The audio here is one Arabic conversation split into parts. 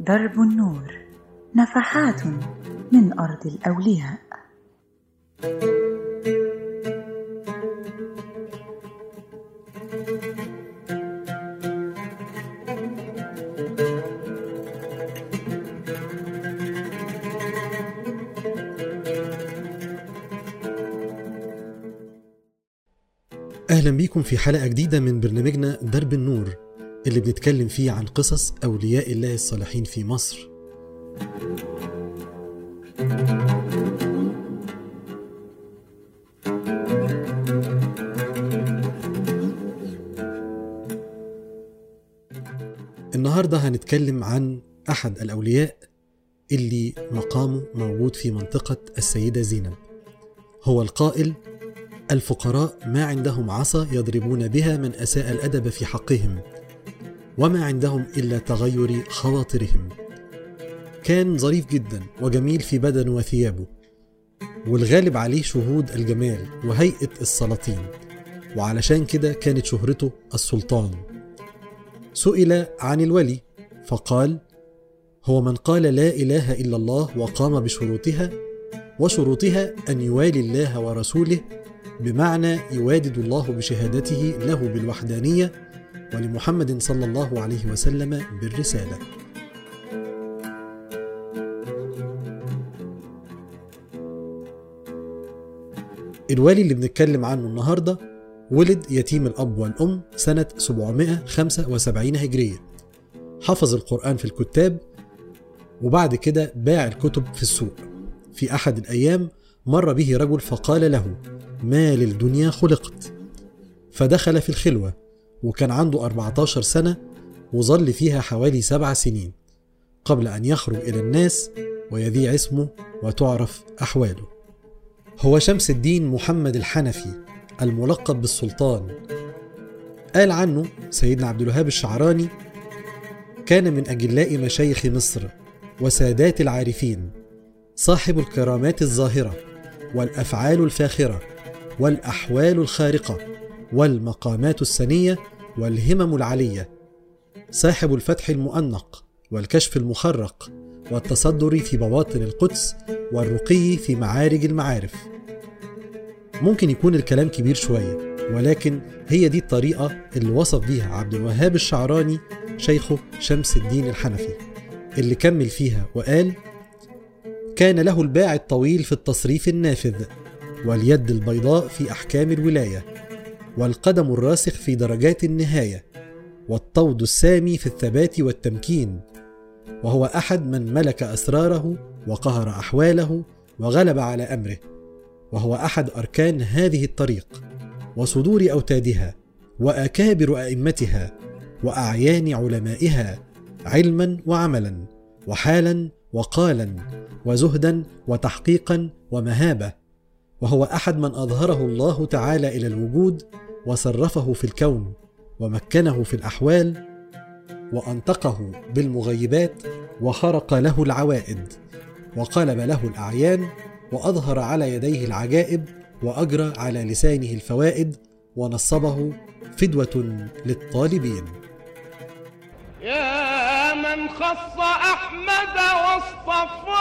درب النور نفحات من أرض الأولياء. أهلا بيكم في حلقة جديدة من برنامجنا درب النور اللي بنتكلم فيه عن قصص أولياء الله الصالحين في مصر. النهاردة هنتكلم عن أحد الأولياء اللي مقامه موجود في منطقة السيدة زينب. هو القائل الفقراء ما عندهم عصا يضربون بها من أساء الأدب في حقهم وما عندهم إلا تغير خواطرهم. كان ظريف جدا وجميل في بدنه وثيابه والغالب عليه شهود الجمال وهيئة السلاطين وعلشان كده كانت شهرته السلطان. سئل عن الولي فقال هو من قال لا إله إلا الله وقام بشروطها وشروطها أن يوالي الله ورسوله بمعنى يوادد الله بشهادته له بالوحدانية ولمحمد صلى الله عليه وسلم بالرسالة. الوالي اللي بنتكلم عنه النهارده ولد يتيم الأب والأم سنة 775 هجرية. حفظ القرآن في الكتاب وبعد كده باع الكتب في السوق. في أحد الأيام مر به رجل فقال له ما للدنيا خلقت. فدخل في الخلوة وكان عنده 14 سنة وظل فيها حوالي سبع سنين قبل أن يخرج إلى الناس ويذيع اسمه وتعرف أحواله. هو شمس الدين محمد الحنفي الملقب بالسلطان. قال عنه سيدنا عبد الوهاب الشعراني كان من أجلاء مشايخ مصر وسادات العارفين صاحب الكرامات الظاهرة والأفعال الفاخرة والأحوال الخارقة والمقامات السنية والهمم العلية صاحب الفتح المؤنق والكشف المخرق والتصدر في بواطن القدس والرقي في معارج المعارف. ممكن يكون الكلام كبير شوية ولكن هي دي الطريقة اللي وصف بيها عبد الوهاب الشعراني شيخه شمس الدين الحنفي اللي كمل فيها وقال كان له الباع الطويل في التصريف النافذ واليد البيضاء في أحكام الولاية والقدم الراسخ في درجات النهاية والطود السامي في الثبات والتمكين وهو أحد من ملك أسراره وقهر أحواله وغلب على أمره وهو أحد أركان هذه الطريق وصدور أوتادها وأكابر أئمتها وأعيان علمائها علما وعملا وحالا وقالا وزهدا وتحقيقا ومهابه وهو أحد من أظهره الله تعالى إلى الوجود وصرفه في الكون ومكنه في الأحوال وأنطقه بالمغيبات وخرق له العوائد وقلب له الأعيان وأظهر على يديه العجائب وأجرى على لسانه الفوائد ونصبه فدوة للطالبين. يا من خص أحمد واصطفاه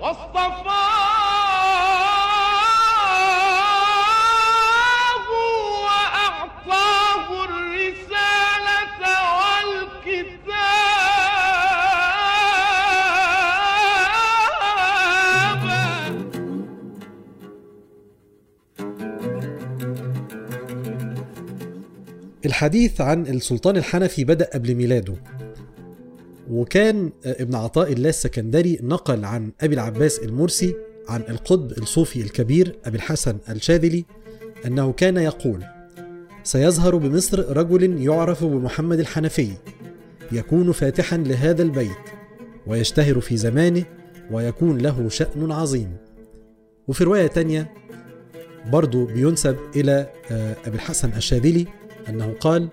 واصطفاه وأعطاه الرسالة والكتاب. الحديث عن السلطان الحنفي بدأ قبل ميلاده. وكان ابن عطاء الله السكندري نقل عن أبي العباس المرسي عن القطب الصوفي الكبير أبي الحسن الشاذلي أنه كان يقول سيظهر بمصر رجل يعرف بمحمد الحنفي يكون فاتحا لهذا البيت ويشتهر في زمانه ويكون له شأن عظيم. وفي رواية تانية برضو بينسب إلى آه، أبي الحسن الشاذلي أنه قال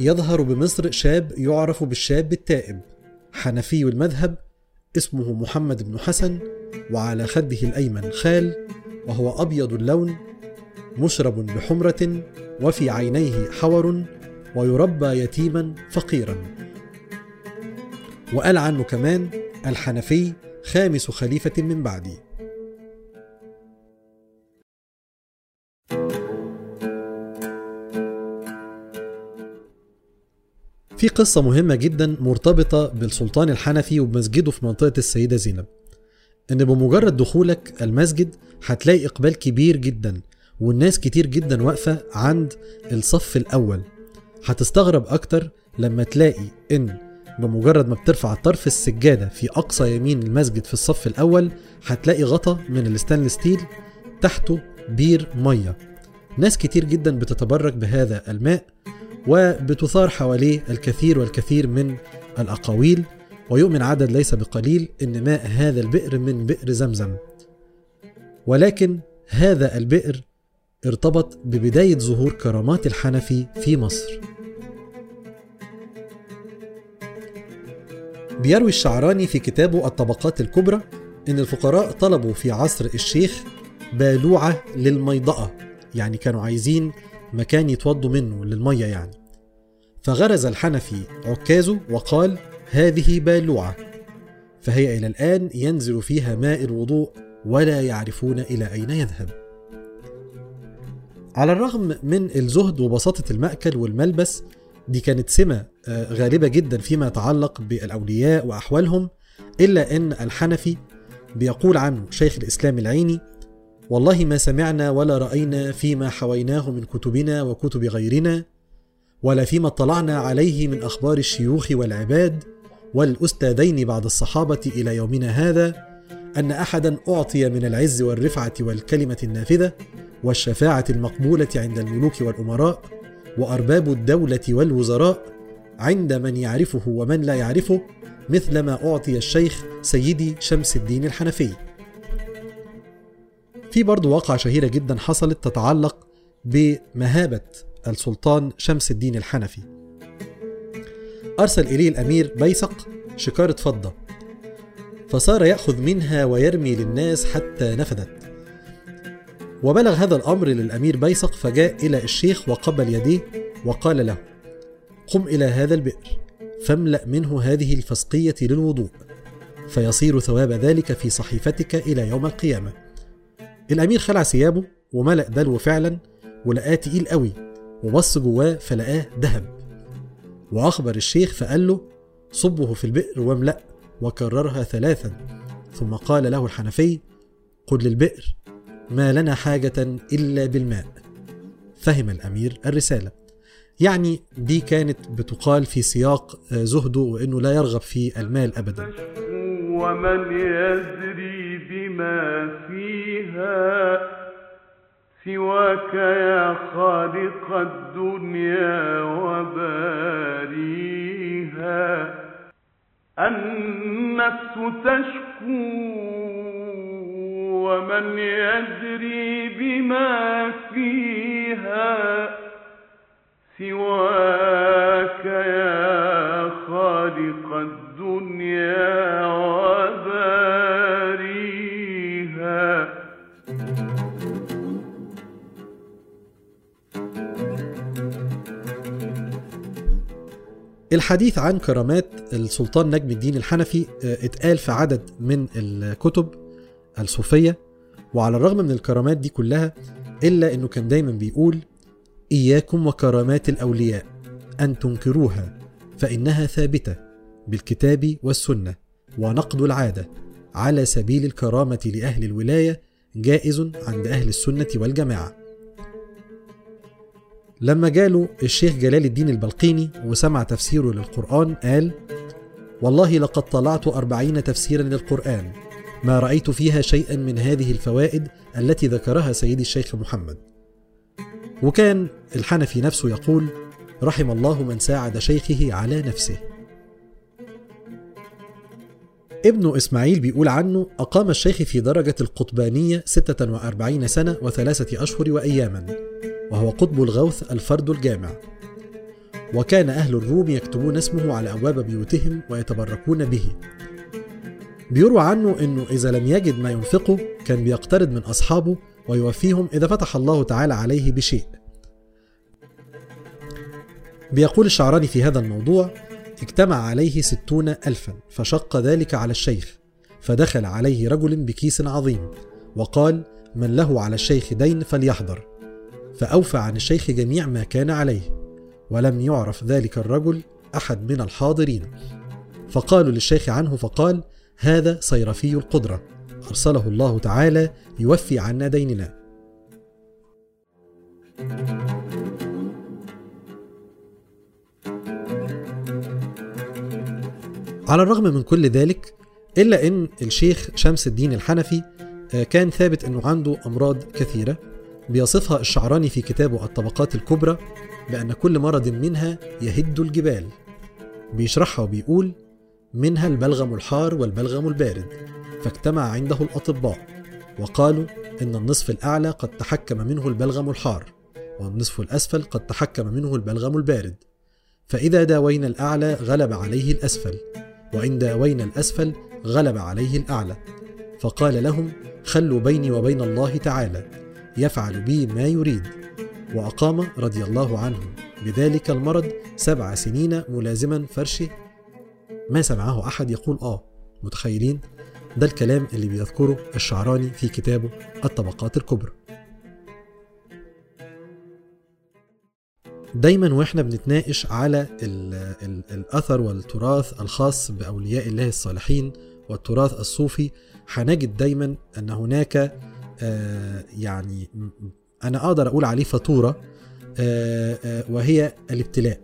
يظهر بمصر شاب يعرف بالشاب التائب. حنفي المذهب اسمه محمد بن حسن وعلى خده الأيمن خال وهو أبيض اللون مشرب بحمرة وفي عينيه حور ويربى يتيما فقيرا. وقال عنه كمان الحنفي خامس خليفة من بعدي. في قصة مهمة جدا مرتبطة بالسلطان الحنفي وبمسجده في منطقة السيدة زينب إن بمجرد دخولك المسجد هتلاقي إقبال كبير جدا والناس كتير جدا واقفة عند الصف الأول. هتستغرب أكتر لما تلاقي إن بمجرد ما بترفع طرف السجادة في أقصى يمين المسجد في الصف الأول هتلاقي غطا من ال stainless steel تحته بير مية. ناس كتير جدا بتتبرك بهذا الماء وبتثار حواليه الكثير والكثير من الأقاويل ويؤمن عدد ليس بقليل أن ماء هذا البئر من بئر زمزم. ولكن هذا البئر ارتبط ببداية ظهور كرامات الحنفي في مصر. بيروي الشعراني في كتابه الطبقات الكبرى إن الفقراء طلبوا في عصر الشيخ بالوعة للميضأة. يعني كانوا عايزين مكان يتوضوا منه للمية يعني. فغرز الحنفي عكازه وقال هذه بالوعة. فهي إلى الآن ينزل فيها ماء الوضوء ولا يعرفون إلى أين يذهب. على الرغم من الزهد وبساطة المأكل والملبس دي كانت سمة آه، غالبة جدا فيما يتعلق بالأولياء وأحوالهم إلا أن الحنفي بيقول عنه شيخ الإسلام العيني والله ما سمعنا ولا رأينا فيما حويناه من كتبنا وكتب غيرنا ولا فيما اطلعنا عليه من أخبار الشيوخ والعباد والأستاذين بعد الصحابة إلى يومنا هذا أن أحدا أعطي من العز والرفعة والكلمة النافذة والشفاعة المقبولة عند الملوك والأمراء وأرباب الدولة والوزراء عند من يعرفه ومن لا يعرفه مثل ما أعطي الشيخ سيدي شمس الدين الحنفي. في برضه واقعة شهيرة جدا حصلت تتعلق بمهابة السلطان شمس الدين الحنفي. أرسل إليه الأمير بيسق شكارة فضة فصار يأخذ منها ويرمي للناس حتى نفدت. وبلغ هذا الأمر للأمير بيسق فجاء إلى الشيخ وقبل يديه وقال له قم إلى هذا البئر فاملأ منه هذه الفسقية للوضوء فيصير ثواب ذلك في صحيفتك إلى يوم القيامة. الأمير خلع ثيابه وملأ دلو فعلا ولقاه تقيل قوي وبص جواه فلقاه ذهب. وأخبر الشيخ فقال له صبه في البئر واملأ وكررها ثلاثا. ثم قال له الحنفي قل للبئر ما لنا حاجة إلا بالماء. فهم الأمير الرسالة. يعني دي كانت بتقال في سياق آه، زهده وأنه لا يرغب في المال أبدا. ومن يزري بما فيها سواك يا خالق الدنيا وباريها. النفس تشكو ومن يدري بما فيها سواك يا الحديث عن كرامات السلطان نجم الدين الحنفي آه، اتقال في عدد من الكتب الصوفية وعلى الرغم من الكرامات دي كلها إلا إنه كان دايما بيقول إياكم وكرامات الأولياء أن تنكروها فإنها ثابتة بالكتاب والسنة ونقد العادة. على سبيل الكرامة لأهل الولاية جائز عند أهل السنة والجماعة. لما جاله الشيخ جلال الدين البلقيني وسمع تفسيره للقرآن قال والله لقد طلعت أربعين تفسيرا للقرآن ما رأيت فيها شيئا من هذه الفوائد التي ذكرها سيدي الشيخ محمد. وكان الحنفي نفسه يقول رحم الله من ساعد شيخه على نفسه. ابنه إسماعيل بيقول عنه أقام الشيخ في درجة القطبانية 46 سنة وثلاثة أشهر وأياما وهو قطب الغوث الفرد الجامع. وكان أهل الروم يكتبون اسمه على أبواب بيوتهم ويتبركون به. بيروى عنه أنه إذا لم يجد ما ينفقه كان بيقترض من أصحابه ويوفيهم إذا فتح الله تعالى عليه بشيء. بيقول الشعراني في هذا الموضوع اجتمع عليه ستون ألفا فشق ذلك على الشيخ فدخل عليه رجل بكيس عظيم وقال من له على الشيخ دين فليحضر. فأوفى عن الشيخ جميع ما كان عليه ولم يعرف ذلك الرجل أحد من الحاضرين. فقالوا للشيخ عنه فقال هذا صيرفي القدرة أرسله الله تعالى يوفي عنا ديننا. على الرغم من كل ذلك إلا أن الشيخ شمس الدين الحنفي آه، كان ثابت أنه عنده أمراض كثيرة بيصفها الشعراني في كتابه الطبقات الكبرى بأن كل مرض منها يهد الجبال. بيشرحها وبيقول منها البلغم الحار والبلغم البارد فاجتمع عنده الأطباء وقالوا إن النصف الأعلى قد تحكم منه البلغم الحار والنصف الأسفل قد تحكم منه البلغم البارد فإذا داوينا الأعلى غلب عليه الأسفل. وإن داوينا الأسفل غلب عليه الأعلى. فقال لهم خلوا بيني وبين الله تعالى يفعل بي ما يريد. وأقام رضي الله عنه بذلك المرض سبع سنين ملازما فرشه. ما سمعه أحد يقول آه متخيلين؟ ده الكلام اللي بيذكره الشعراني في كتابه الطبقات الكبرى. دايما وإحنا بنتناقش على ال ال الأثر والتراث الخاص بأولياء الله الصالحين والتراث الصوفي. هنجد دايما أن هناك آه يعني أنا أقدر أقول عليه فاتورة آه آه وهي الابتلاء.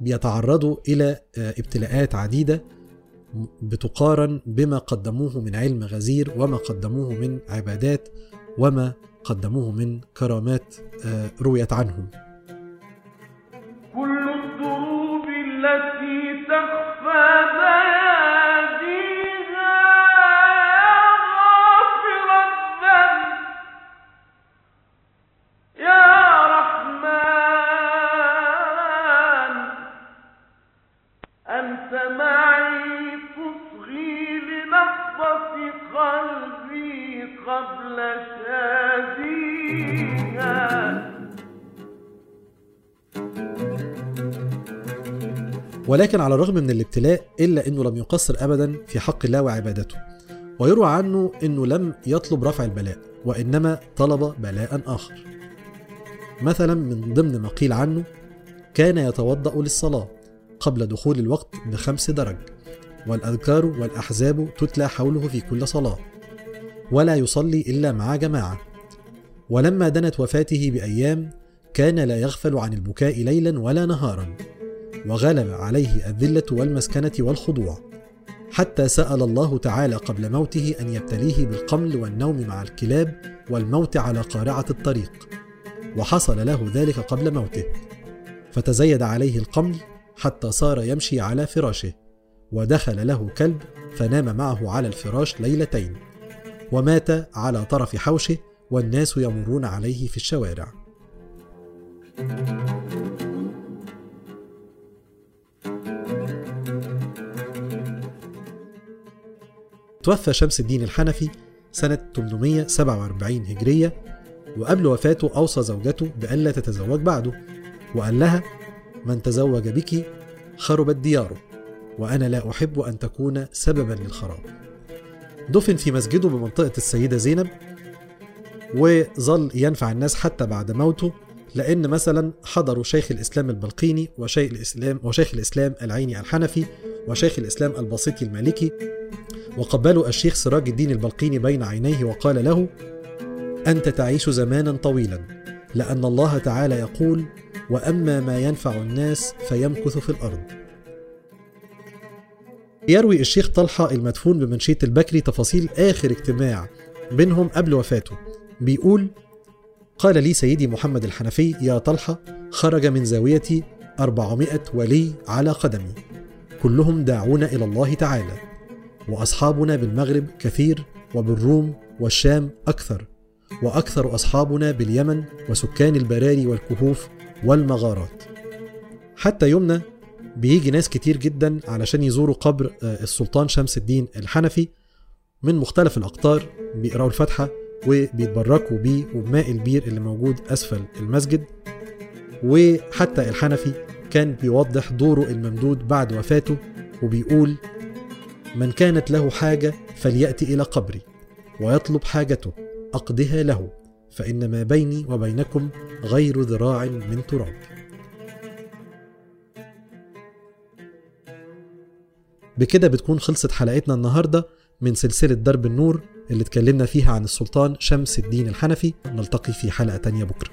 بيتعرضوا إلى آه ابتلاءات عديدة بتقارن بما قدموه من علم غزير وما قدموه من عبادات وما قدموه من كرامات آه رويت عنهم. تخفى ولكن على الرغم من الابتلاء إلا أنه لم يقصر أبدا في حق الله وعبادته. ويروى عنه أنه لم يطلب رفع البلاء وإنما طلب بلاء آخر. مثلا من ضمن ما قيل عنه كان يتوضأ للصلاة قبل دخول الوقت بخمس درج والأذكار والأحزاب تتلى حوله في كل صلاة ولا يصلي إلا مع جماعة. ولما دنت وفاته بأيام كان لا يغفل عن البكاء ليلا ولا نهارا. وغلب عليه الذلة والمسكنة والخضوع. حتى سأل الله تعالى قبل موته أن يبتليه بالقمل والنوم مع الكلاب والموت على قارعة الطريق. وحصل له ذلك قبل موته. فتزيد عليه القمل حتى صار يمشي على فراشه. ودخل له كلب فنام معه على الفراش ليلتين. ومات على طرف حوشه والناس يمرون عليه في الشوارع. توفى شمس الدين الحنفي سنة 847 هجرية وقبل وفاته أوصى زوجته بألا تتزوج بعده وقال لها من تزوج بك خربت دياره وأنا لا أحب أن تكون سببا للخراب. دفن في مسجده بمنطقة السيدة زينب وظل ينفع الناس حتى بعد موته لأن مثلا حضروا شيخ الإسلام البلقيني وشيخ الإسلام وشيخ الإسلام العيني الحنفي وشيخ الإسلام البسيطي المالكي وقبلوا الشيخ سراج الدين البلقيني بين عينيه وقال له أنت تعيش زمانا طويلا لأن الله تعالى يقول وأما ما ينفع الناس فيمكث في الأرض. يروي الشيخ طلحة المدفون بمنشية البكري تفاصيل آخر اجتماع بينهم قبل وفاته. بيقول قال لي سيدي محمد الحنفي يا طلحة خرج من زاويتي أربعمائة ولي على قدمي. كلهم داعون إلى الله تعالى. وأصحابنا بالمغرب كثير وبالروم والشام أكثر وأكثر أصحابنا باليمن وسكان البراري والكهوف والمغارات. حتى يومنا بيجي ناس كتير جدا علشان يزوروا قبر آه، السلطان شمس الدين الحنفي من مختلف الأقطار بيقرأوا الفاتحة وبيتبركوا بيه وبماء البير اللي موجود أسفل المسجد. وحتى الحنفي كان بيوضح دوره الممدود بعد وفاته وبيقول من كانت له حاجة فليأتي إلى قبري ويطلب حاجته أقضها له فإن ما بيني وبينكم غير ذراع من تراب. بكده بتكون خلصت حلقتنا النهارده من سلسلة درب النور اللي اتكلمنا فيها عن السلطان شمس الدين الحنفي نلتقي في حلقة تانية بكرة.